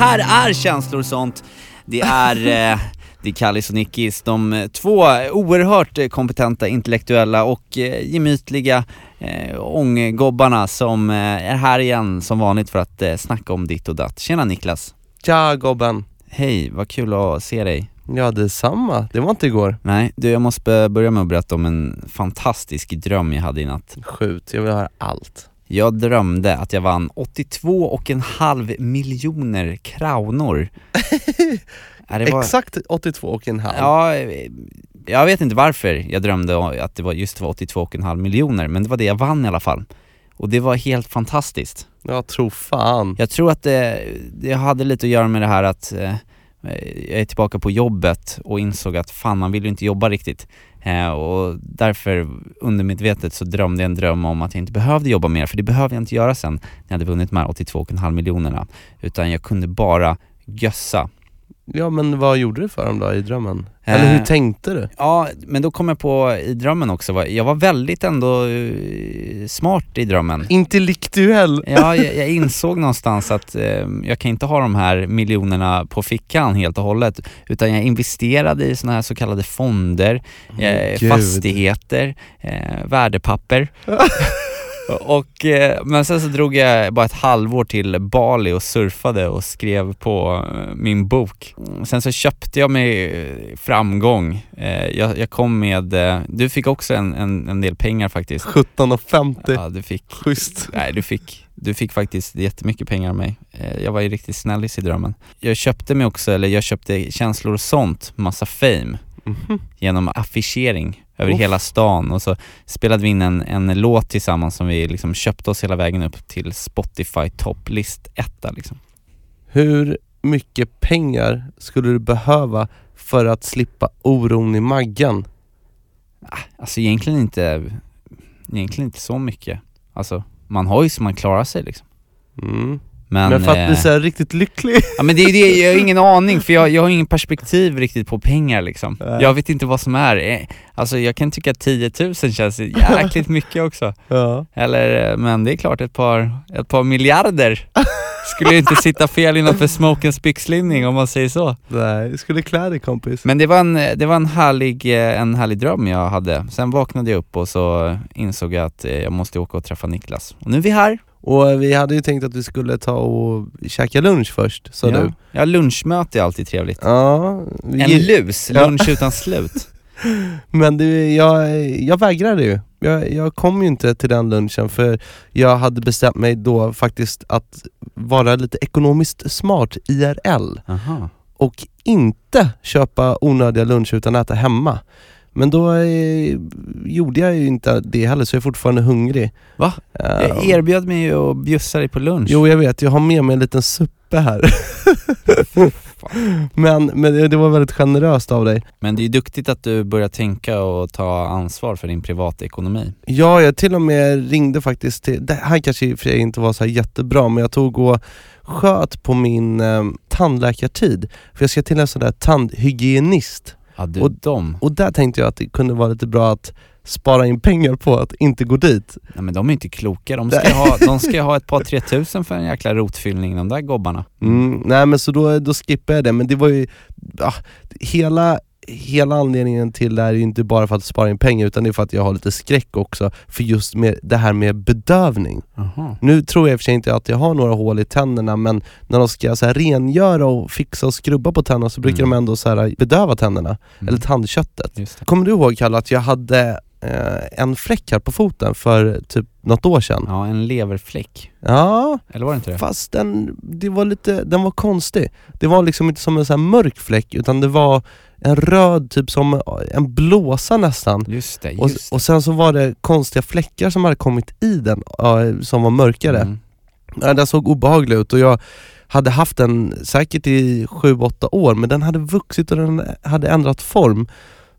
Här är känslor och sånt. Det är, eh, det är Kallis och Nickis, de eh, två oerhört eh, kompetenta, intellektuella och eh, gemytliga eh, ånggobbarna som eh, är här igen som vanligt för att eh, snacka om ditt och datt. Tjena Niklas! Tja gobben! Hej, vad kul att se dig. Ja detsamma, det var inte igår. Nej, du jag måste börja med att berätta om en fantastisk dröm jag hade i natt. Skjut, jag vill höra allt. Jag drömde att jag vann 82 och en halv miljoner kronor. Ja, var- Exakt 82 och en halv. Ja, jag vet inte varför jag drömde att det var just var 82,5 miljoner, men det var det jag vann i alla fall. Och det var helt fantastiskt. Jag tror fan. Jag tror att det, det hade lite att göra med det här att eh, jag är tillbaka på jobbet och insåg att fan man vill ju inte jobba riktigt. Eh, och därför undermedvetet så drömde jag en dröm om att jag inte behövde jobba mer, för det behövde jag inte göra sen när jag hade vunnit de här 82,5 miljonerna. Utan jag kunde bara gössa Ja men vad gjorde du för dem då i drömmen? Eh. Eller hur tänkte du? Ja, men då kom jag på i drömmen också, jag var väldigt ändå eh, smart i drömmen. Intellektuell! Ja, jag, jag insåg någonstans att eh, jag kan inte ha de här miljonerna på fickan helt och hållet, utan jag investerade i såna här så kallade fonder, eh, fastigheter, eh, värdepapper. och, eh, men sen så drog jag bara ett halvår till Bali och surfade och skrev på eh, min bok. Mm, Sen så köpte jag mig eh, framgång. Jag, jag kom med, du fick också en, en, en del pengar faktiskt. 17,50. Ja, du fick Schysst. Nej, du fick, du fick faktiskt jättemycket pengar av mig. Jag var ju riktigt snällis i drömmen. Jag köpte mig också, eller jag köpte känslor och sånt, massa fame, Mhm. genom affischering över Uff. hela stan och så spelade vi in en, en låt tillsammans som vi liksom köpte oss hela vägen upp till Spotify topplist etta liksom. Hur mycket pengar skulle du behöva för att slippa oron i maggen? Alltså egentligen inte, egentligen inte så mycket. Alltså man har ju så man klarar sig liksom. Mm. Men, Men, för att bli eh, så riktigt lycklig? Ja men det är det, jag har ingen aning för jag, jag har ingen perspektiv riktigt på pengar liksom. Nej. Jag vet inte vad som är, Eh, alltså jag kan tycka att 10 000 känns jäkligt mycket också. Ja. Eller, eh, men det är klart ett par, ett par miljarder skulle ju inte sitta fel innanför smokens byxlinning om man säger så. Nej, skulle klä dig kompis. Men det var en, det var en härlig, en härlig dröm jag hade. Sen vaknade jag upp och så insåg jag att jag måste åka och träffa Niklas. Och nu är vi här. Och vi hade ju tänkt att vi skulle ta och käka lunch först, sa ja. du. ja, lunchmöte är alltid trevligt. Ja, vi, En lus, Ja. lunch utan slut. Men du, jag, jag vägrade ju. Jag, jag kom ju inte till den lunchen för jag hade bestämt mig då faktiskt att vara lite ekonomiskt smart IRL Aha. och inte köpa onödiga luncher utan äta hemma. Men då eh, gjorde jag ju inte det heller så jag är fortfarande hungrig. Va? Jag erbjöd mig ju att bjussa dig på lunch. Jo jag vet, jag har med mig en liten suppe här. men men det, det var väldigt generöst av dig. Men det är ju duktigt att du börjar tänka och ta ansvar för din privatekonomi. Ja, jag till och med ringde faktiskt till, det här kanske i och för sig inte var så här jättebra, men jag tog och sköt på min eh, tandläkartid. För jag ska till en sån där tandhygienist. Ja, du, Och- de, Och där tänkte jag att det kunde vara lite bra att spara in pengar på att inte gå dit. nej, men de är inte kloka. De ska, ha, de ska ha ett par tre tusen för en jäkla rotfyllning, de där gobbarna. Mm, nej men så då, då skippade jag det, men det var ju, ja, hela, hela anledningen till det här är ju inte bara för att spara in pengar utan det är för att jag har lite skräck också för just med det här med bedövning. Aha. Nu tror jag i och för sig inte att jag har några hål i tänderna men när de ska så här rengöra och fixa och skrubba på tänderna så brukar Mm. de ändå så här bedöva tänderna, Mm. eller tandköttet. Kommer du ihåg Kalle att jag hade eh, en fläck här på foten för typ något år sedan. Ja, en leverfläck. Ja, Eller var det inte det? fast den, det var lite, den var konstig. Det var liksom inte som en sån här mörk fläck utan det var en röd, typ som en blåsa nästan. Just det, Och, just och sen så var det konstiga fläckar som hade kommit i den, som var mörkare. Mm. Ja, den såg obehaglig ut och jag hade haft den säkert i 7-8 år men den hade vuxit och den hade ändrat form.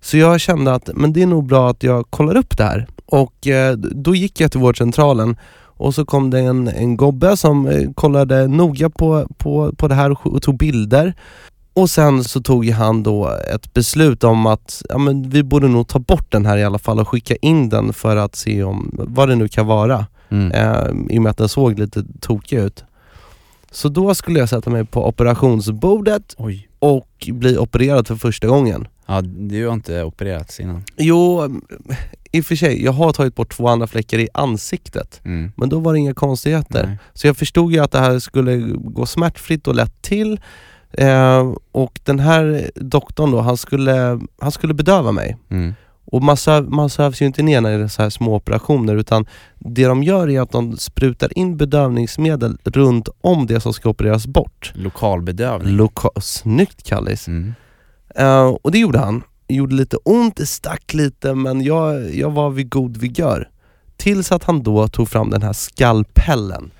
Så jag kände att men det är nog bra att jag kollar upp det här. Och eh, då gick jag till vårdcentralen och så kom det en, en gobbe som eh, kollade noga på, på, på det här och, tog bilder. Och sen så tog han då ett beslut om att ja, men vi borde nog ta bort den här i alla fall och skicka in den för att se om vad det nu kan vara Mm. eh, i och med att den såg lite tokig ut. Så då skulle jag sätta mig på operationsbordet Oj. och bli opererad för första gången. Ja, du har inte opererats innan. Jo, i och för sig, jag har tagit bort två andra fläckar i ansiktet. Mm. Men då var det inga konstigheter. Nej. Så jag förstod ju att det här skulle gå smärtfritt och lätt till. Eh, och den här doktorn då, han skulle, han skulle bedöva mig. Mm. Och man, söv, man sövs ju inte ner när det är så här små operationer utan det de gör är att de sprutar in bedövningsmedel runt om det som ska opereras bort. Lokalbedövning. Loka- Snyggt Kallis! Mm. Eh, och det gjorde han. Det gjorde lite ont, det stack lite men jag, jag var vid god vigör. Tills att han då tog fram den här skalpellen.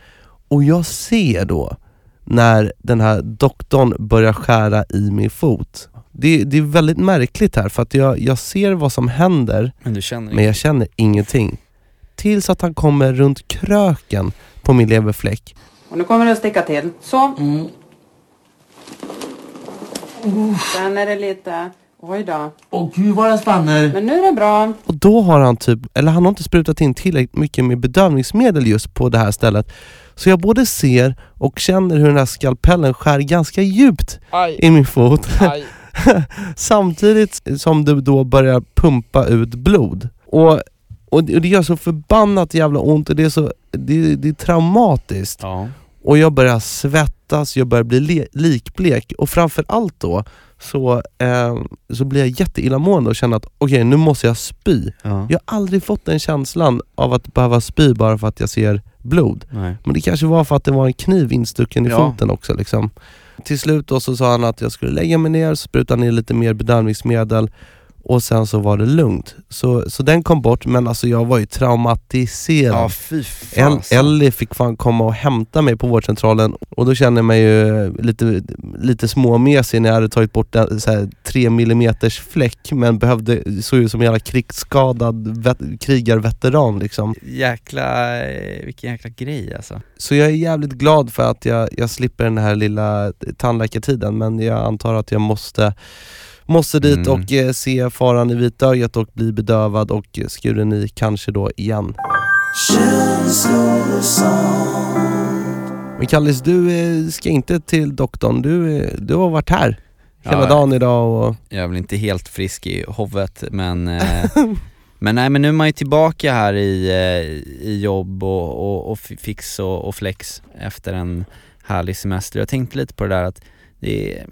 Och jag ser då när den här doktorn börjar skära i min fot. Det, det är väldigt märkligt här för att jag, jag ser vad som händer Men du känner men jag känner ingenting. Tills att han kommer runt kröken på min leverfläck. Och nu kommer det att sticka till. Så. Sen är det lite... Oj då. Åh gud vad det spänner! Men nu är det bra. Och då har han typ, eller han har inte sprutat in tillräckligt mycket med bedövningsmedel just på det här stället. Så jag både ser och känner hur den här skalpellen skär ganska djupt i min fot. Samtidigt som det då börjar pumpa ut blod. Och, och det gör så förbannat jävla ont och det är så, det, det är traumatiskt. Ja. Och jag börjar svettas, jag börjar bli le- likblek och framför allt då så, eh, så blir jag jätteillamående och känner att okej nu måste jag spy. ja. Jag har aldrig fått den känslan av att behöva spy bara för att jag ser blod. Nej. Men det kanske var för att det var en kniv instucken i Ja. foten också liksom. Till slut då så sa han att jag skulle lägga mig ner, spruta ner lite mer bedövningsmedel och sen så var det lugnt. Så, så den kom bort men alltså jag var ju traumatiserad. Ja, fy El- fan. Ellie fick fan komma och hämta mig på vårdcentralen och då kände jag mig ju lite, lite småmesig när jag hade tagit bort en så 3 mm fläck men behövde, såg ut som en jävla krigsskadad vet, krigarveteran liksom. Jäkla, eh, vilken jäkla grej alltså. Så jag är jävligt glad för att jag, jag slipper den här lilla tandläkartiden men jag antar att jag måste Måste dit Mm. och eh, se faran i vitögat och bli bedövad och eh, skuren i kanske då igen. Men Kallis, du eh, ska inte till doktorn. Du, du har varit här hela Ja, dagen idag och... Jag är väl inte helt frisk i huvudet men Men nej men nu är man ju tillbaka här i, i jobb och, och, och fi- fix och, och flex efter en härlig semester. Jag tänkte lite på det där att det är,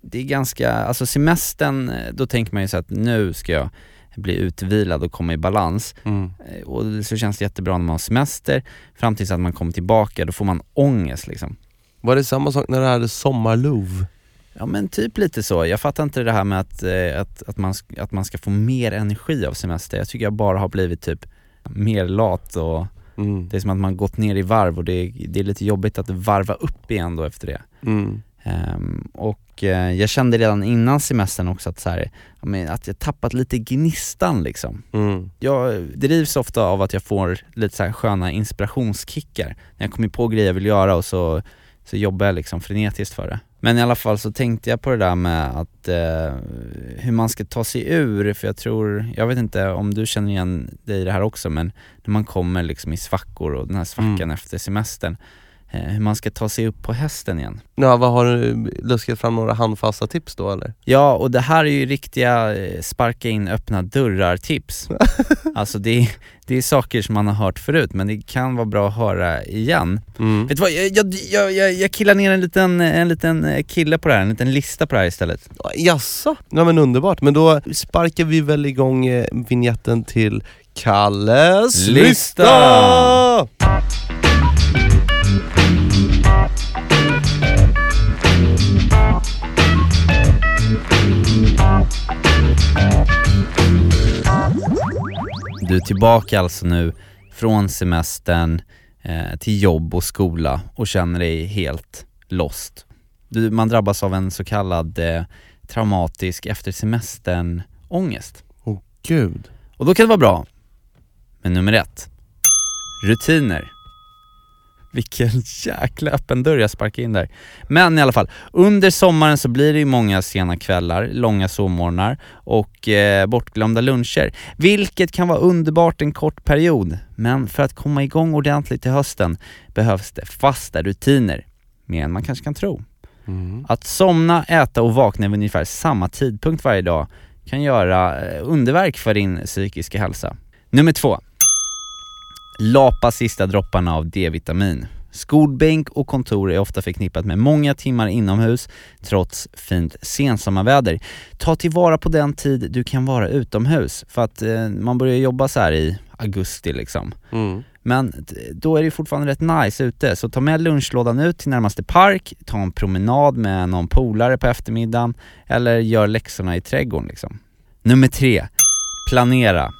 det är ganska, alltså semestern, då tänker man ju så att nu ska jag bli utvilad och komma i balans. Eh, Och så känns det jättebra när man har semester, fram tills att man kommer tillbaka, då får man ångest liksom. Var det samma sak när du hade sommarlov? Ja men typ lite så. Jag fattar inte det här med att, eh, att, att, man, att man ska få mer energi av semester. Jag tycker jag bara har blivit typ mer lat och Mm. det är som att man gått ner i varv och det är, det är lite jobbigt att varva upp igen då efter det. Mm. Ehm, och eh, jag kände redan innan semestern också att, så här, att jag tappat lite gnistan liksom. Mm. Jag drivs ofta av att jag får lite så här sköna inspirationskickar när jag kommer på grejer jag vill göra och så, så jobbar jag liksom frenetiskt för det. Men i alla fall så tänkte jag på det där med att eh, hur man ska ta sig ur, för jag tror, jag vet inte om du känner igen dig i det här också men när man kommer liksom i svackor och den här svackan Mm. efter semestern hur man ska ta sig upp på hästen igen. Ja, vad har du luskat fram några handfasta tips då eller? Ja, och det här är ju riktiga eh, sparka in öppna dörrar-tips. alltså det är, det är saker som man har hört förut, men det kan vara bra att höra igen. Mm. Vet du vad, jag, jag, jag, jag, killar ner en liten, en liten eh, kille på det här, en liten lista på det här istället. Jaså? Ja men underbart, men då sparkar vi väl igång eh, vignetten till Kalles Lista! lista! Du är tillbaka alltså nu från semestern eh, till jobb och skola och känner dig helt lost. Du, man drabbas av en så kallad eh, traumatisk efter semestern ångest. Åh gud. Och då kan det vara bra med nummer ett, rutiner. Vilken jäkla öppen dörr jag sparkar in där. Men i alla fall, under sommaren så blir det ju många sena kvällar, långa sovmorgnar och eh, bortglömda luncher. Vilket kan vara underbart en kort period. Men för att komma igång ordentligt till hösten behövs det fasta rutiner. Mer än man kanske kan tro. Att somna, äta och vakna vid ungefär samma tidpunkt varje dag kan göra eh, underverk för din psykiska hälsa. Nummer två. Lapa sista dropparna av D-vitamin. Skolbänk och kontor är ofta förknippat med många timmar inomhus trots fint sensommarväder. Ta tillvara på den tid du kan vara utomhus för att eh, man börjar jobba så här i augusti liksom. Mm. Men då är det fortfarande rätt nice ute, så ta med lunchlådan ut till närmaste park, ta en promenad med någon polare på eftermiddagen eller gör läxorna i trädgården liksom. Nummer tre, planera.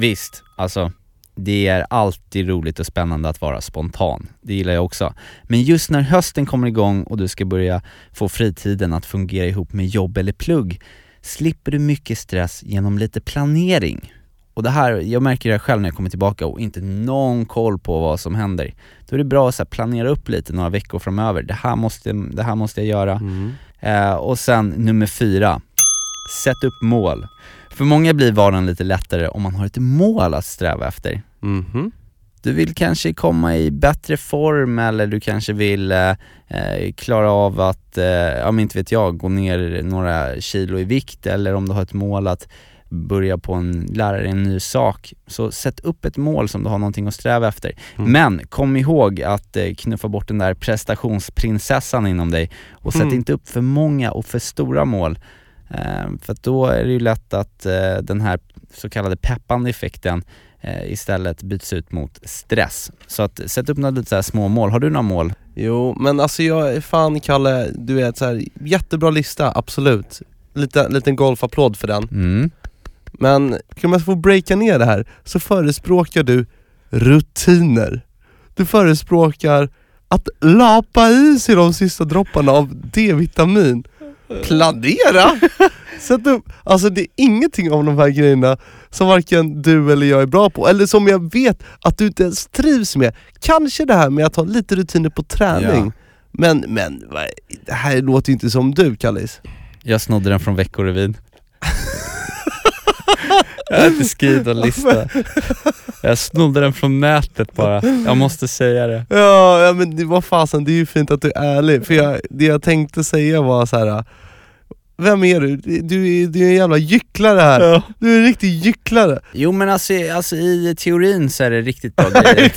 Visst, alltså det är alltid roligt och spännande att vara spontan. Det gillar jag också. Men just när hösten kommer igång och du ska börja få fritiden att fungera ihop med jobb eller plugg slipper du mycket stress genom lite planering. Och det här, jag märker det själv när jag kommer tillbaka och inte någon koll på vad som händer. Då är det bra att planera upp lite några veckor framöver. Det här måste, det här måste jag göra. Eh, och sen nummer fyra, sätt upp mål. För många blir vardagen lite lättare om man har ett mål att sträva efter. Mhm. Du vill kanske komma i bättre form eller du kanske vill eh, eh, klara av att, eh, ja men inte vet jag, gå ner några kilo i vikt eller om du har ett mål att börja på en, lära dig en ny sak. Så sätt upp ett mål som du har någonting att sträva efter. Mm. Men kom ihåg att eh, knuffa bort den där prestationsprinsessan inom dig och sätt Mm. inte upp för många och för stora mål. Eh, för då är det ju lätt att den här så kallade peppande effekten istället byts ut mot stress. Så att sätt upp några lite så här små mål. Har du några mål? Jo, men alltså jag, fan Kalle, du vet så här, jättebra lista, absolut. Lite, liten golfapplåd för den. Mm. Men kan man få breaka ner det här, så förespråkar du rutiner. Du förespråkar att lapa i sig de sista dropparna av D-vitamin. Planera! Sätt upp, alltså det är ingenting av de här grejerna som varken du eller jag är bra på, eller som jag vet att du inte ens trivs med. Kanske det här med att ha lite rutiner på träning, Ja. men, men vad- det här låter ju inte som du Kallis. Jag snodde den från Veckorevyn. jag har inte skrivit en lista. Jag snodde den från nätet bara. Jag måste säga det. Ja, men var fasen, det är ju fint att du är ärlig, för jag, det jag tänkte säga var så här. Vem är du? Du är, du är en jävla gycklare här, du är en riktig gycklare Jo men alltså, alltså i teorin så är det riktigt bra grejer.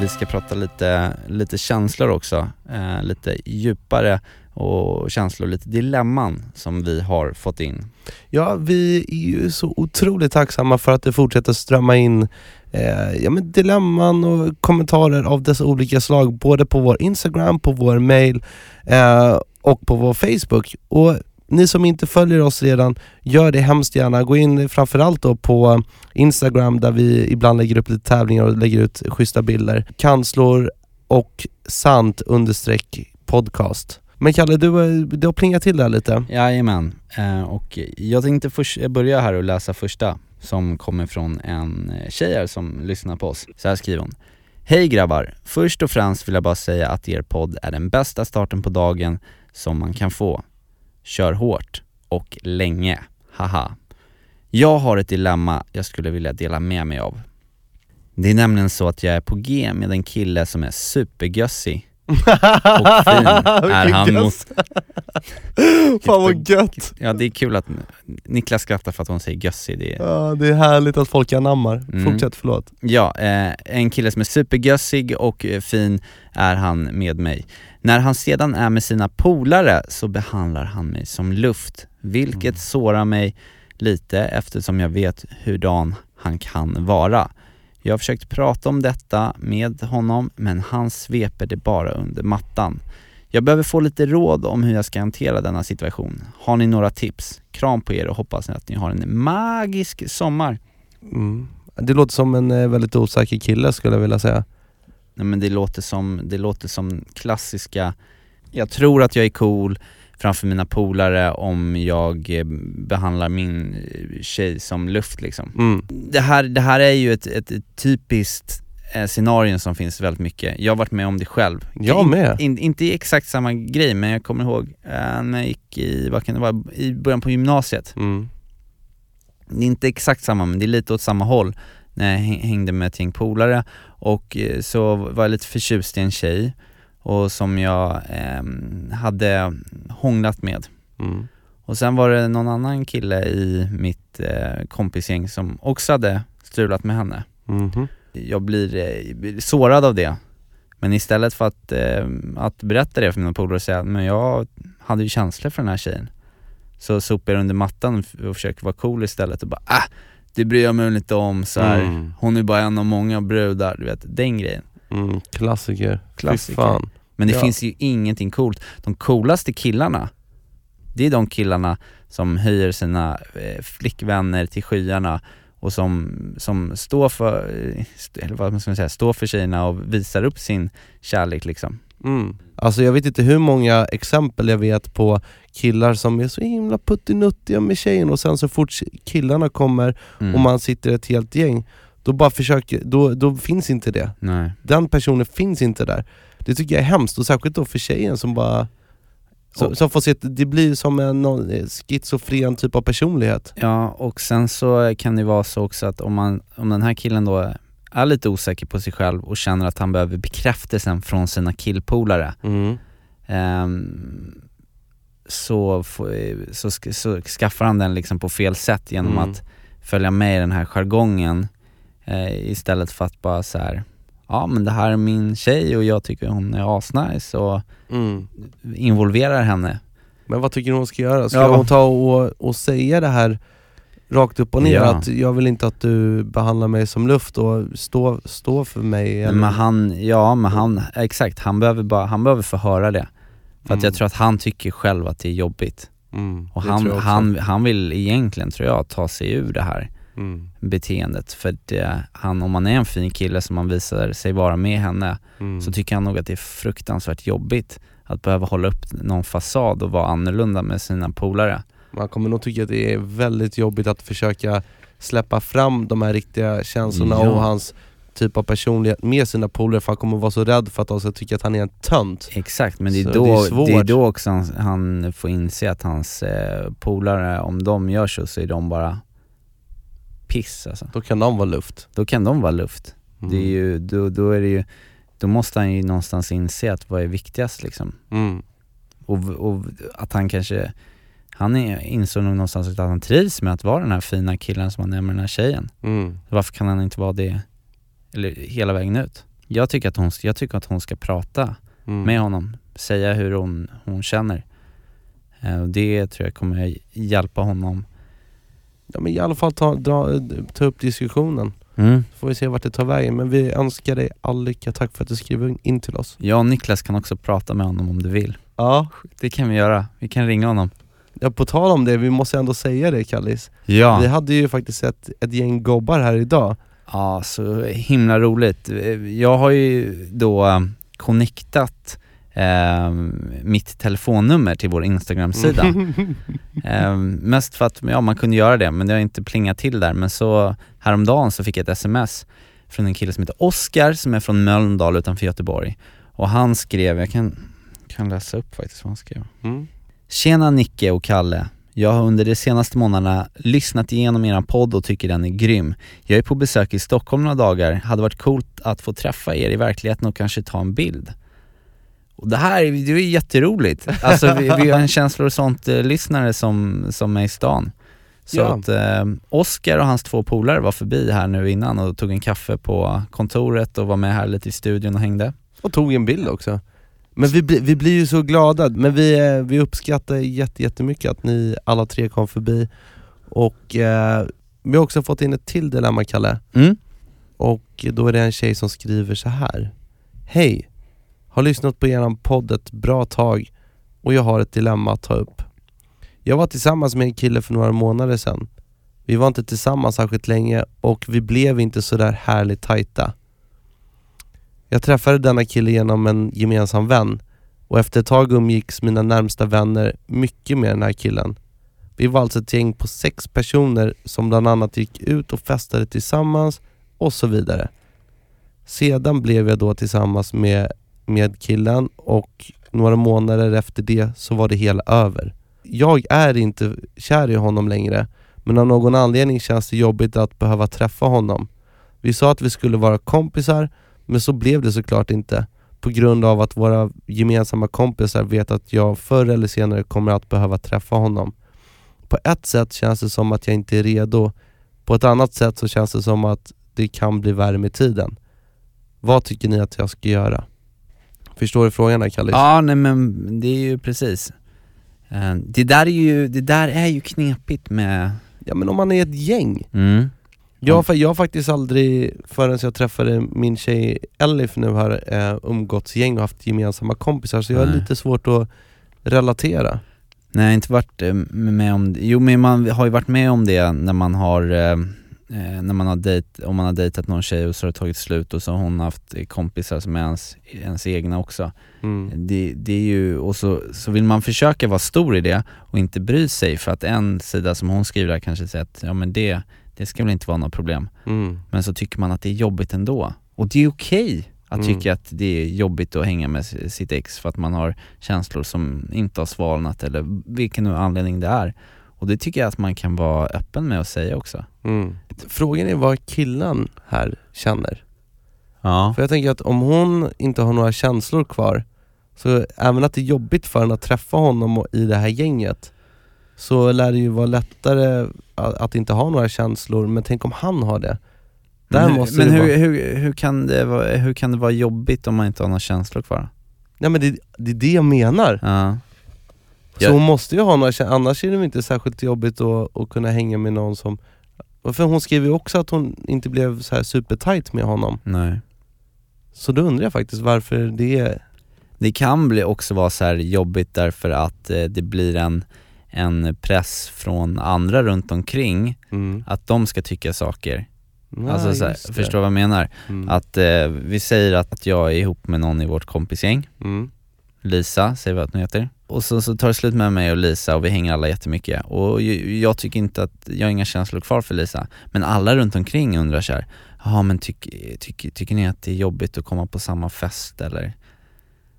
Vi ska prata lite, lite känslor också, eh, lite djupare och känslor, lite dilemman som vi har fått in. Ja, vi är ju så otroligt tacksamma för att det fortsätter strömma in eh, ja, men dilemman och kommentarer av dessa olika slag, både på vår Instagram, på vår mail eh, och på vår Facebook. Och ni som inte följer oss redan, gör det hemskt gärna. Gå in framförallt då på Instagram där vi ibland lägger upp lite tävlingar och lägger ut schyssta bilder. Kanslor och sant understreck podcast. Men Kalle, du, har- du har plingat till där lite. Jajamän, eh, och jag tänkte först, börja här och läsa första som kommer från en eh, tjej här som lyssnar på oss. Så här skriver hon. Hej grabbar! Först och främst vill jag bara säga att er podd är den bästa starten på dagen som man kan få. Kör hårt och länge, haha. Jag har ett dilemma jag skulle vilja dela med mig av. Det är nämligen så att jag är på G med en kille som är supergössig och fin är han mot... Fan vad gött! Ja det är kul att Niklas skrattar för att hon säger gössig, det är... Ja, det är härligt att folk anammar. Mm. Fortsätt, förlåt. Ja, eh, en kille som är supergössig och eh, fin är han med mig. När han sedan är med sina polare så behandlar han mig som luft, vilket Mm. sårar mig lite eftersom jag vet hurdan han kan vara. Jag har försökt prata om detta med honom men han sveper det bara under mattan. Jag behöver få lite råd om hur jag ska hantera denna situation. Har ni några tips? Kram på er och hoppas att ni har en magisk sommar. Mm. Det låter som en eh, väldigt osäker kille skulle jag vilja säga. Nej men det låter som, det låter som klassiska, jag tror att jag är cool framför mina polare om jag eh, behandlar min eh, tjej som luft liksom. Mm. Det här, det här är ju ett, ett, typiskt eh, scenario som finns väldigt mycket. Jag har varit med om det själv. Jag med. In, inte i exakt samma grej men jag kommer ihåg eh, när jag gick i, vad kan det vara, i början på gymnasiet. Mm. Det är inte exakt samma men det är lite åt samma håll när jag häng- hängde med ett gäng polare och så var jag lite förtjust i en tjej och som jag ehm, hade hånglat med. Mm. Och sen var det någon annan kille i mitt eh, kompisgäng som också hade strulat med henne. Mhm. Jag blir eh, sårad av det. Men istället för att, eh, att berätta det för mina polare och säga men jag hade ju känslor för den här tjejen. Så sopar jag under mattan och försöker vara cool istället och bara ah, det bryr jag mig inte om så här. Mm. Hon är bara en av många brudar, du vet, den grejen. Mm. Klassiker. Klassiker. Fy fan. Men det Ja. finns ju ingenting coolt. De coolaste killarna, det är de killarna som höjer sina eh, flickvänner till skyarna och som, som står för, eh, eller vad ska man säga, står för tjejerna och visar upp sin kärlek liksom. Mm. Alltså jag vet inte hur många exempel jag vet på killar som är så himla puttinuttiga med tjejen och sen så fort killarna kommer Mm. och man sitter ett helt gäng, då bara försöker, då, då finns inte det. Nej. Den personen finns inte där. Det tycker jag är hemskt, och särskilt då för tjejen som bara som, som får se, det blir som en någon eh, schizofren typ av personlighet. Ja, och sen så kan det vara så också att om, man, om den här killen då är lite osäker på sig själv och känner att han behöver bekräftelsen från sina killpolare Mm. ehm, så, så, så skaffar han den liksom på fel sätt genom Mm. att följa med i den här jargongen eh, istället för att bara så här. ja men det här är min tjej och jag tycker hon är asnice och Mm. involverar henne. Men vad tycker du hon ska göra? Ska Ja. hon ta och, och säga det här rakt upp och ner? Ja. Att jag vill inte att du behandlar mig som luft och stå, stå för mig? Eller? Men han, ja men han, exakt, han behöver bara, han behöver få höra det. För att Mm. jag tror att han tycker själv att det är jobbigt. Mm, Och han, han, han vill egentligen, tror jag, ta sig ur det här Mm. beteendet. För det, han, om man är en fin kille som man visar sig vara med henne, Mm. så tycker han nog att det är fruktansvärt jobbigt att behöva hålla upp någon fasad och vara annorlunda med sina polare. Man kommer nog tycka att det är väldigt jobbigt att försöka släppa fram de här riktiga känslorna Ja. och hans typ av personlighet med sina polare för han kommer vara så rädd för att de ska tycka att han är en tönt. Exakt, men det är, Så då, det det är är, svårt. då också han, han får inse att hans eh, polare, om de gör så, så är de bara piss alltså. Då kan de vara luft. Då kan de vara luft. Mm. Det är ju, då, då är det ju, då måste han ju någonstans inse att vad är viktigast liksom. Mm. Och, och att han kanske, han insåg nog någonstans att han trivs med att vara den här fina killen som han är med den här tjejen. Mm. Varför kan han inte vara det, eller hela vägen ut? Jag tycker att hon, jag tycker att hon ska prata Mm. med honom, säga hur hon, hon känner. Eh, det tror jag kommer hjälpa honom. Ja, men i alla fall ta, dra, ta upp diskussionen. Mm. Så får vi se vart det tar vägen. Men vi önskar dig all lycka. Tack för att du skriver in till oss. Jag och Niklas kan också prata med honom om du vill. Ja, Det kan vi göra, vi kan ringa honom. ja på tal om det, vi måste ändå säga det Kallis. Ja. Vi hade ju faktiskt ett, ett gäng gobbar här idag. Ja, så himla roligt. Jag har ju då eh, connectat eh, mitt telefonnummer till vår Instagram-sida. eh, mest för att ja, man kunde göra det, men det har inte plingat till där. Men så häromdagen så fick jag ett sms från en kille som heter Oskar som är från Mölndal utanför Göteborg. Och han skrev, jag kan, kan läsa upp faktiskt vad han skrev. Mm. Tjena Nicke och Kalle. Jag har under de senaste månaderna lyssnat igenom eran podd och tycker den är grym. Jag är på besök i Stockholm några dagar, hade varit coolt att få träffa er i verkligheten och kanske ta en bild. Och det här, det är jätteroligt. Alltså vi, vi har en känslor och sånt-lyssnare som, som är i stan. Så Ja. att eh, Oskar och hans två polare var förbi här nu innan och tog en kaffe på kontoret och var med här lite i studion och hängde. Och tog en bild också. Men vi, vi blir ju så glada, men vi, eh, vi uppskattar jätte, jättemycket att ni alla tre kom förbi. Och eh, vi har också fått in ett till dilemma, Kalle. Mm. Och då är det en tjej som skriver så här. Hej! Har lyssnat på eran podd ett bra tag och jag har ett dilemma att ta upp. Jag var tillsammans med en kille för några månader sedan. Vi var inte tillsammans särskilt länge och vi blev inte så där härligt tajta. Jag träffade denna kille genom en gemensam vän och efter ett tag umgicks mina närmsta vänner mycket med den här killen. Vi var alltså ett gäng på sex personer som bland annat gick ut och festade tillsammans och så vidare. Sedan blev jag då tillsammans med, med killen och några månader efter det så var det hela över. Jag är inte kär i honom längre men av någon anledning känns det jobbigt att behöva träffa honom. Vi sa att vi skulle vara kompisar men så blev det såklart inte på grund av att våra gemensamma kompisar vet att jag förr eller senare kommer att behöva träffa honom. På ett sätt känns det som att jag inte är redo, på ett annat sätt så känns det som att det kan bli värre med tiden. Vad tycker ni att jag ska göra? Förstår du frågan där Kallis? Ja, nej men det är ju precis. Eh, Det där är ju, det där är ju knepigt med, Ja men om man är ett gäng. mm. Jag, jag har faktiskt aldrig, förrän jag träffade min tjej Elif nu har eh, umgåtts gäng och haft gemensamma kompisar så jag har lite svårt att relatera. Nej, inte varit eh, med om Jo men man har ju varit med om det när man har, när man har dejt, om man har dejtat någon tjej och så har det tagit slut och så har hon haft eh, kompisar som är ens, ens egna också. Mm. Det, det är ju, och så, så vill man försöka vara stor i det och inte bry sig för att en sida som hon skriver där kanske säger att ja men det, det ska väl inte vara något problem. Mm. Men så tycker man att det är jobbigt ändå. Och det är okej att Mm. tycka att det är jobbigt att hänga med sitt ex för att man har känslor som inte har svalnat eller vilken anledning det är. Och det tycker jag att man kan vara öppen med att säga också. Mm. Frågan är vad killen här känner. Ja. För jag tänker att om hon inte har några känslor kvar, så även att det är jobbigt för henne att träffa honom i det här gänget, så lär det ju vara lättare att, inte ha några känslor, men tänk om han har det? Där men måste men hur, vara... hur, hur, kan det vara, hur kan det vara jobbigt om man inte har några känslor kvar? Nej men det, det är det jag menar. Ja. Så Jag- hon måste ju ha några känslor, annars är det inte särskilt jobbigt att, att kunna hänga med någon som... För hon skrev ju också att hon inte blev så här supertight med honom. Nej. Så då undrar jag faktiskt varför det. Det kan bli också vara så här jobbigt därför att eh, det blir en, en press från andra runt omkring Mm. att de ska tycka saker. Ja, alltså så här, förstår vad jag menar? Mm. Att eh, vi säger att, att jag är ihop med någon i vårt kompisgäng, Mm. Lisa, säger vi att hon heter. Och så, så tar det slut med mig och Lisa och vi hänger alla jättemycket. Och ju- jag tycker inte att, jag har inga känslor kvar för Lisa. Men alla runt omkring undrar så här, ja men tyck, tyck, tycker ni att det är jobbigt att komma på samma fest eller?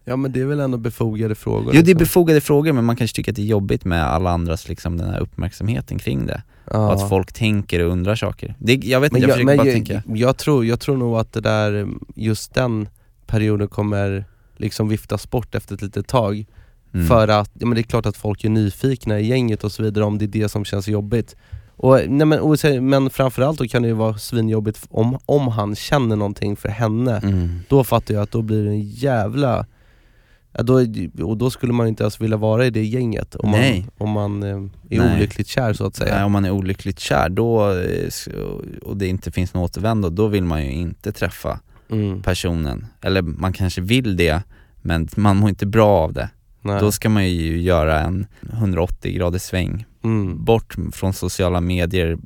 Ja men det är väl ändå befogade frågor? Jo det är liksom. befogade frågor men man kanske tycker att det är jobbigt med alla andras liksom den här uppmärksamheten kring det. ja. Och att folk tänker och undrar saker. Det, jag vet inte, jag, jag, försöker bara jag, tänka. jag, tror, jag tror nog att det där, just den perioden kommer liksom viftas bort efter ett litet tag. Mm. För att, ja men det är klart att folk är nyfikna i gänget och så vidare om det är det som känns jobbigt. Och, nej men, och, men framförallt då kan det ju vara svinjobbigt om, om han känner någonting för henne. Mm. Då fattar jag att då blir det en jävla... Ja, då, och då skulle man inte ens vilja vara i det gänget om Nej. man, om man eh, är Nej. olyckligt kär så att säga. Nej, om man är olyckligt kär då, eh, och det inte finns något återvändo, då vill man ju inte träffa Mm. personen. Eller man kanske vill det, men man mår inte bra av det. Nej. Då ska man ju göra en 180 graders sväng, Mm. bort från sociala medier,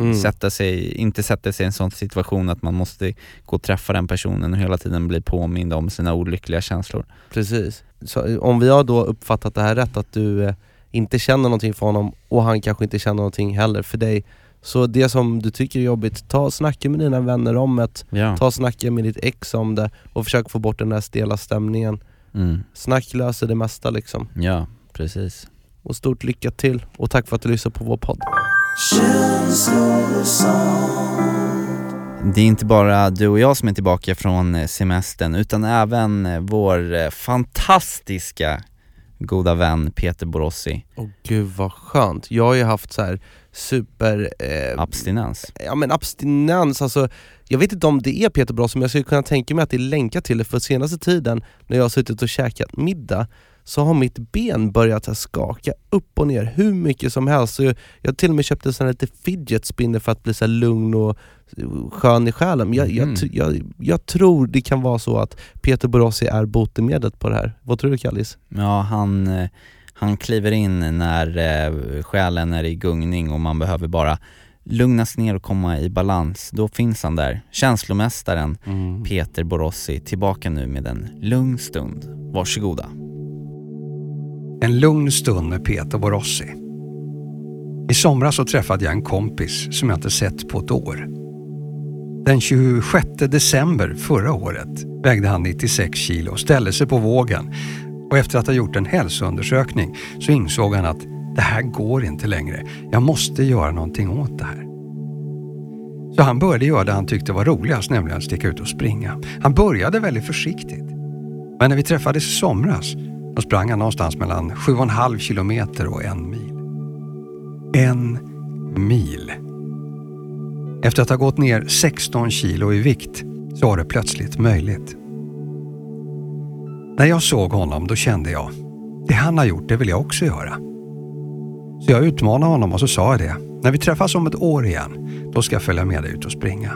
Mm. sätta sig, inte sätta sig i en sån situation att man måste gå och träffa den personen och hela tiden bli påmind om sina olyckliga känslor. Precis. Så, om vi har då uppfattat det här rätt, att du eh, inte känner någonting för honom och han kanske inte känner någonting heller för dig. Så det som du tycker är jobbigt, ta och snacka med dina vänner om det, Ja. ta och snacka med ditt ex om det och försök få bort den där stela stämningen. Mm. Snack löser det mesta liksom. Ja, precis. och stort lycka till och tack för att du lyssnar på vår podd. Det är inte bara du och jag som är tillbaka från eh, semestern utan även eh, vår eh, fantastiska goda vän Peter Borossi, Åh gud vad skönt. Jag har ju haft så här super... Eh, abstinens. ja men abstinens, alltså jag vet inte om det är Peter Bra som jag skulle kunna tänka mig att det är länkat till det för senaste tiden när jag har suttit och käkat middag så har mitt ben börjat skaka upp och ner hur mycket som helst. Så jag, jag till och med köpt en sån här lite fidget spinner för att bli så lugn och skön i själen. Men jag, jag, Mhm. jag, jag tror det kan vara så att Peter Borossi är botemedlet på det här. Vad tror du Kallis? Ja, han, eh, han kliver in när eh, själen är i gungning och man behöver bara lugnas ner och komma i balans. Då finns han där, känslomästaren Peter Borossi, tillbaka nu med en lugn stund. Varsågoda. En lugn stund med Peter Borossi. I somras så träffade jag en kompis som jag inte sett på ett år. Den 26 december förra året vägde han 96 kilo och ställde sig på vågen. Och efter att ha gjort en hälsoundersökning så insåg han att det här går inte längre. Jag måste göra någonting åt det här. Så han började göra det han tyckte var roligast, nämligen att sticka ut och springa. Han började väldigt försiktigt. Men när vi träffades i somras då sprang han någonstans mellan 7,5 kilometer och en mil. En mil. Efter att ha gått ner 16 kilo i vikt så var det plötsligt möjligt. När jag såg honom då kände jag, det han har gjort det vill jag också göra. Så jag utmanade honom och så sa jag det, när vi träffas om ett år igen, då ska jag följa med dig ut och springa.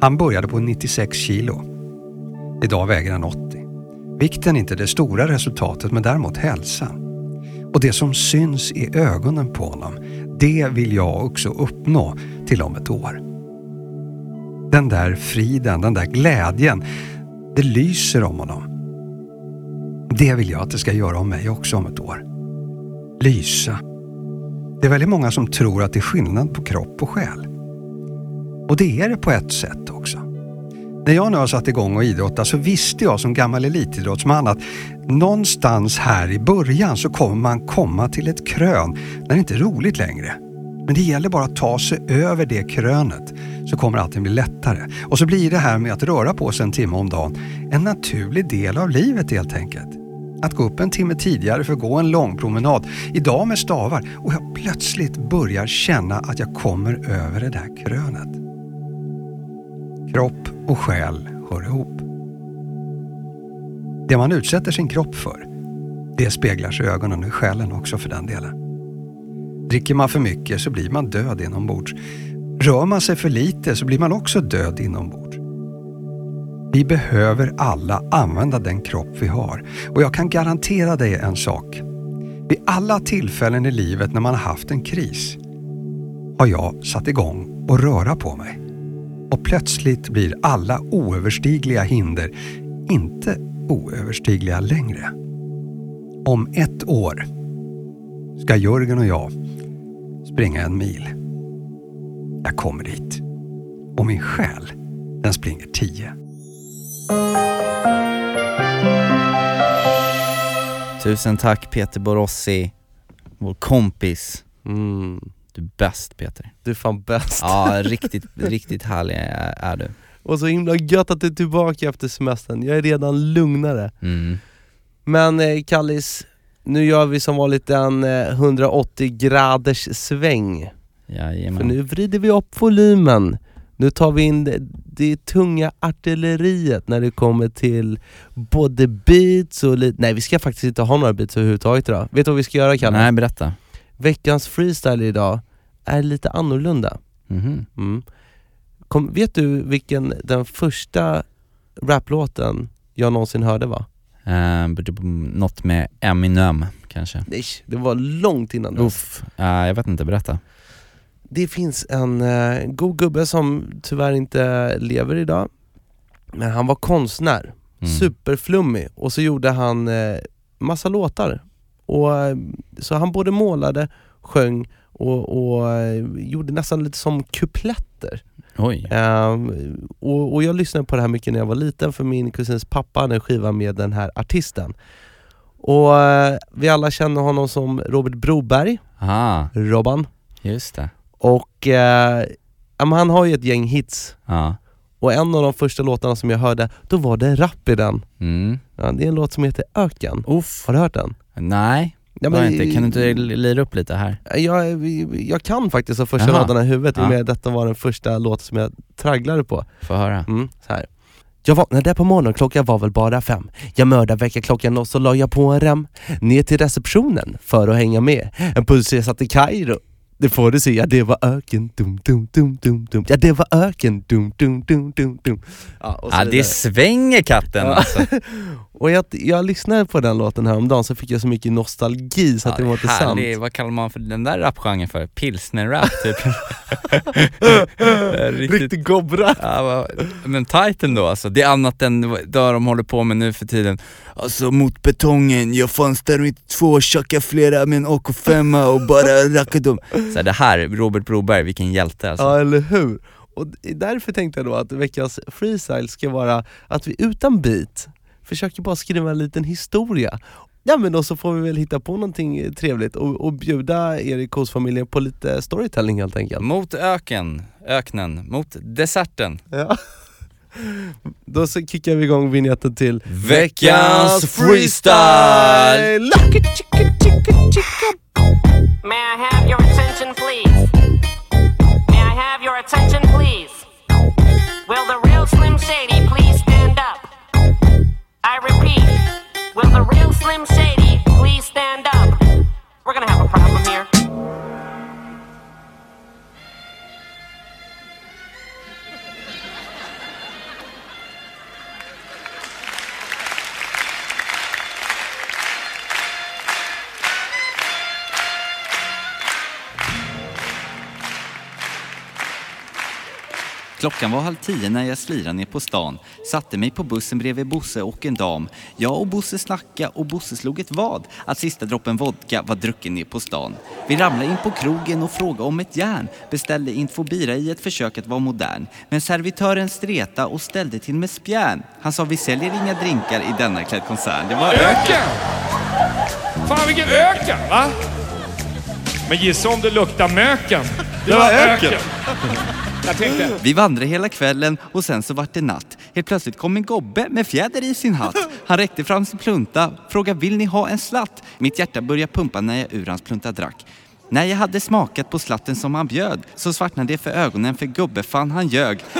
Han började på 96 kilo. Idag väger han 80. Vikten är inte det stora resultatet men däremot hälsan. Och det som syns i ögonen på honom, det vill jag också uppnå till om ett år. Den där friden, den där glädjen, det lyser om honom. Det vill jag att det ska göra om mig också om ett år. Lysa. Det är väldigt många som tror att det är skillnad på kropp och själ. Och det är det på ett sätt också. När jag nu har satt igång och idrotta så visste jag som gammal elitidrottsman att någonstans här i början så kommer man komma till ett krön när det inte är roligt längre. Men det gäller bara att ta sig över det krönet så kommer allting bli lättare. Och så blir det här med att röra på sig en timme om dagen en naturlig del av livet helt enkelt. Att gå upp en timme tidigare för att gå en lång promenad, idag med stavar och jag plötsligt börjar känna att jag kommer över det där krönet. Kropp och själ hör ihop. Det man utsätter sin kropp för, det speglar sig i ögonen och i själen också för den delen. Dricker man för mycket så blir man död inombords. Rör man sig för lite så blir man också död inombords. Vi behöver alla använda den kropp vi har och jag kan garantera dig en sak. Vid alla tillfällen i livet när man har haft en kris har jag satt igång och röra på mig. Och plötsligt blir alla oöverstigliga hinder inte oöverstigliga längre. Om ett år ska Jörgen och jag springa en mil. Jag kommer dit. Och min själ, den springer tio. Tusen tack Peter Borossi, vår kompis. Mm. Du är bäst Peter. Du är fan bäst. Ja, riktigt, riktigt härlig är, är du. Och så himla gött att du är tillbaka efter semestern, jag är redan lugnare. Mm. Men eh, Kallis, nu gör vi som vanligt en eh, 180 graders sväng. Jajamän. För nu vrider vi upp volymen. Nu tar vi in det, det tunga artilleriet när det kommer till både beats och lite... Nej vi ska faktiskt inte ha några beats överhuvudtaget idag. Vet du vad vi ska göra Kalle? Nej, berätta. Veckans freestyle idag är lite annorlunda. Mhm. Mm. Kom, vet du vilken den första raplåten jag någonsin hörde var? Eh, något med Eminem kanske? Nej, det var långt innan. Uff, eh, jag vet inte, berätta. Det finns en eh, god gubbe som tyvärr inte lever idag, men han var konstnär, Mm. superflummig, och så gjorde han eh, massa låtar. Och, eh, så han både målade, sjöng och, och gjorde nästan lite som kupletter. Ehm, och, och jag lyssnade på det här mycket när jag var liten för min kusins pappa hade en skiva med den här artisten. Och eh, vi alla känner honom som Robert Broberg, Ah, Robban. just det. Och men han har ju ett gäng hits. Ja. Och en av de första låtarna som jag hörde, då var det rap i den. Mm. Ja, det är en låt som heter Öken. Uff. Har du hört den? Nej, Ja, jag inte. Kan du inte lira upp lite här? Jag, jag kan faktiskt de första raderna i huvudet i och med att detta var den första låten som jag tragglade på. Få höra. Mm, så här. Jag vaknade på morgonen, klockan var väl bara fem. Jag mördade väckarklockan och så la jag på en rem. Ner till receptionen för att hänga med. En pulsresa till Kairo. Det får du se, ja det var öken, dum dum dum dum dum. Ja det var öken, dum dum dum dum dum. Ja, Ja, det svänger katten alltså. Och jag, jag lyssnade på den låten häromdagen så fick jag så mycket nostalgi så att det var inte sant. vad kallar man för den där rapgenren för? Pilsner-rap typ? Riktigt, Riktigt gobra. ja, men tight ändå alltså. Det är annat än det de håller på med nu för tiden. Alltså mot betongen, jag fanns där mitt två, tjackade flera med en AK5 och bara rackade dem. Så här, det här, Robert Broberg, vilken hjälte alltså. Ja eller hur? Och därför tänkte jag då att veckans freestyle ska vara att vi utan beat försöker bara skriva en liten historia. Ja men då så får vi väl hitta på någonting trevligt och, och bjuda Erik hos familjen på lite storytelling helt enkelt. Mot öken, öknen, mot deserten. Ja. Då så kickar vi igång vignetten till Veckans freestyle! May I have your attention, please? May I have your attention, please? Will the real Slim Shady please stand up? I repeat, will the real Slim Shady please stand up? We're gonna have a problem here. Klockan var halv tio när jag slirade ner på stan. Satte mig på bussen bredvid Bosse och en dam. Jag och Bosse snacka och Bosse slog ett vad. Att sista droppen vodka var drucken ner på stan. Vi ramlade in på krogen och frågade om ett järn. Beställde infobira i ett försök att vara modern. Men servitören streta och ställde till med spjärn. Han sa vi säljer inga drinkar i denna klädkoncern. Det var Öken! Fan vilken öken, va? Men gissa om det luktar möken. Det, var öken. Jag tänkte, Vi vandrade hela kvällen och sen så vart det natt. Helt plötsligt kom en gobbe med fjäder i sin hatt. Han räckte fram sin plunta, frågade vill ni ha en slatt? Mitt hjärta började pumpa när jag ur hans plunta drack. När jag hade smakat på slatten som han bjöd så svartnade det för ögonen för gubbe fan han ljög.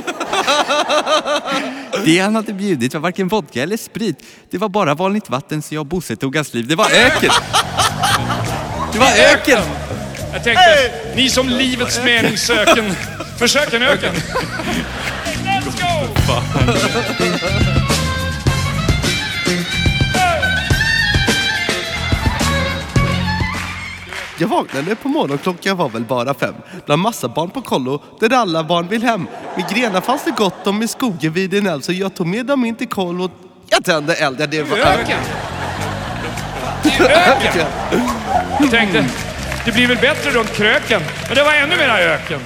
Det han hade bjudit var varken vodka eller sprit. Det var bara vanligt vatten så jag och Bosse tog hans liv. Det var öken! Det var öken! jag tänkte ni som livets mening söken, försök en öken. Let's go! Jag vaknade på morgonen, klockan var väl bara fem. Bland massa barn på kollo, där alla barn vill hem. Vid grenar fanns det gott om i skogen vid en älv, så jag tog med dem in till kollo. Jag tände eld, ja det var Öken! Det är öken! Jag tänkte, det blir väl bättre runt kröken. Men det var ännu mera öken.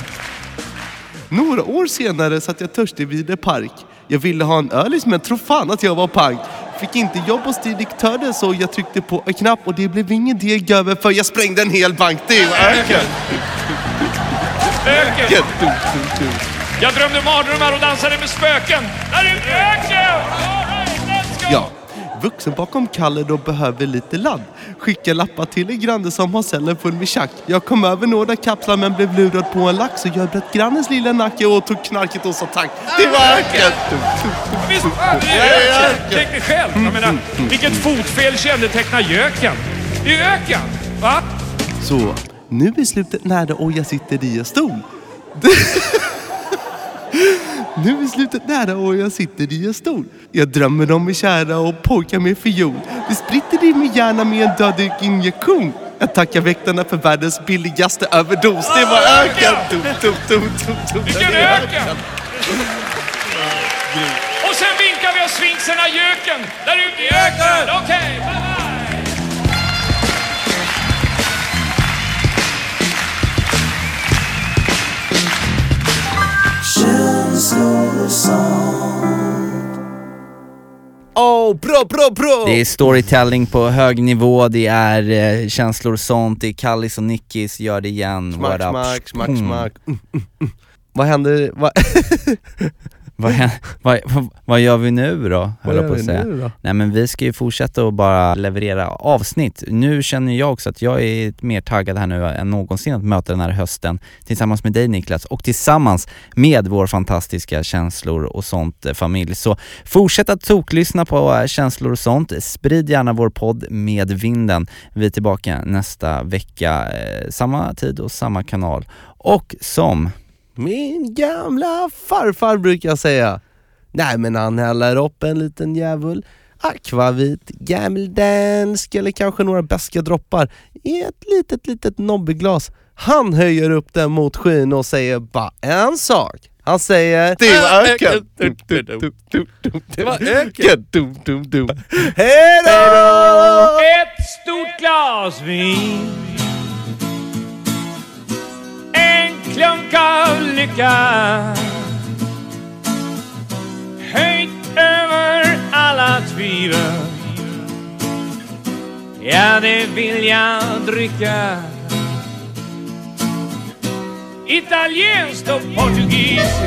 Några år senare satt jag törstig vid en park. Jag ville ha en ölis men tro fan att jag var pank. Fick inte jobb hos direktören så jag tryckte på en knapp och det blev ingen deg över för jag sprängde en hel bank. Det var öken! Öken! Jag drömde mardrömmar och dansade med spöken. Där är öken! Ja, vuxen bakom Kalle då behöver lite ladd. Skicka lappar till en granne som har cellen full med tjack. Jag kom över några kapslar men blev lurad på en lax så jag bröt grannens lilla nacke och tog knarket och sa tack. Det var öken! Visst, det är öken! Tänk dig själv. Jag menar, vilket fotfel kännetecknar göken? Det är öken! Va? Så, nu är slutet nära och jag sitter i en stol. nu är slutet nära och jag sitter i en stol. Jag drömmer om min kära och pojkar med fiol. Det spritter i min hjärna med en dödlig injektion. Jag tackar väktarna för världens billigaste överdos. Det var öken! Dum, dum, dum, dum, dum. Vilken öken! Och sen vinkar vi oss sfinxerna göken. Där ute i öknen. Okej, bye bye! Wow, bra, bra, bra! Det är storytelling på hög nivå, det är eh, känslor och sånt, det är Kallis och Nickis, gör det igen, Smack, what up? smack, smack, Mm. smack. Mm, mm, mm. Vad händer? Vad, Vad, vad, vad, gör vi nu då, vad gör på vi att säga. nu då? Nej men vi ska ju fortsätta att bara leverera avsnitt. Nu känner jag också att jag är mer taggad här nu än någonsin att möta den här hösten tillsammans med dig Niklas och tillsammans med vår fantastiska känslor och sånt eh, familj. Så fortsätt att toklyssna på eh, känslor och sånt. Sprid gärna vår podd med vinden. Vi är tillbaka nästa vecka, eh, samma tid och samma kanal. Och som Min gamla farfar brukar säga Nej men han häller upp en liten djävul akvavit gammeldansk eller kanske några beska droppar i ett litet litet nobbeglas. Han höjer upp den mot skyn och säger bara en sak. Han säger Det var öken! Det var öken! Hejdå! Ett stort glas vin En klunk lycka. Höjt över alla tvivel. Ja, det vill jag dricka. Italienskt och portugisiskt.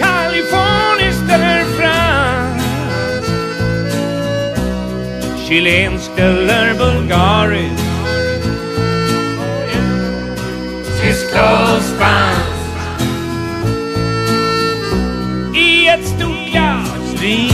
Kaliforniskt eller franskt. Chilenskt eller bulgariskt Tyskt och spanskt I ett stort glas vin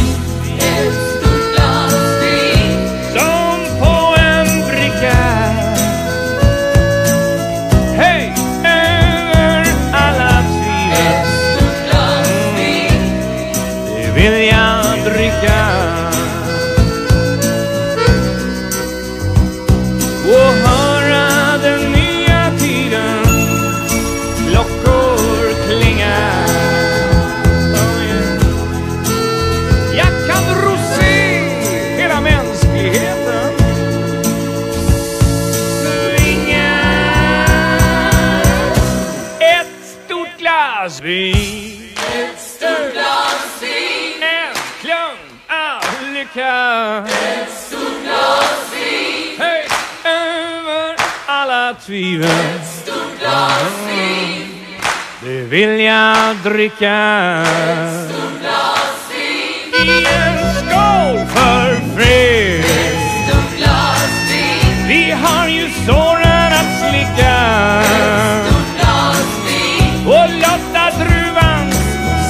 dricka. Ett stort glas vin I en skål för fred. Ett stort glas vin Vi har ju såren att slicka. Ett stort glas vin Och låta druvans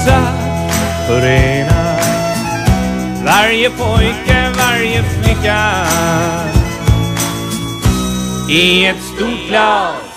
saft förena varje pojke, varje flicka i ett stort glas.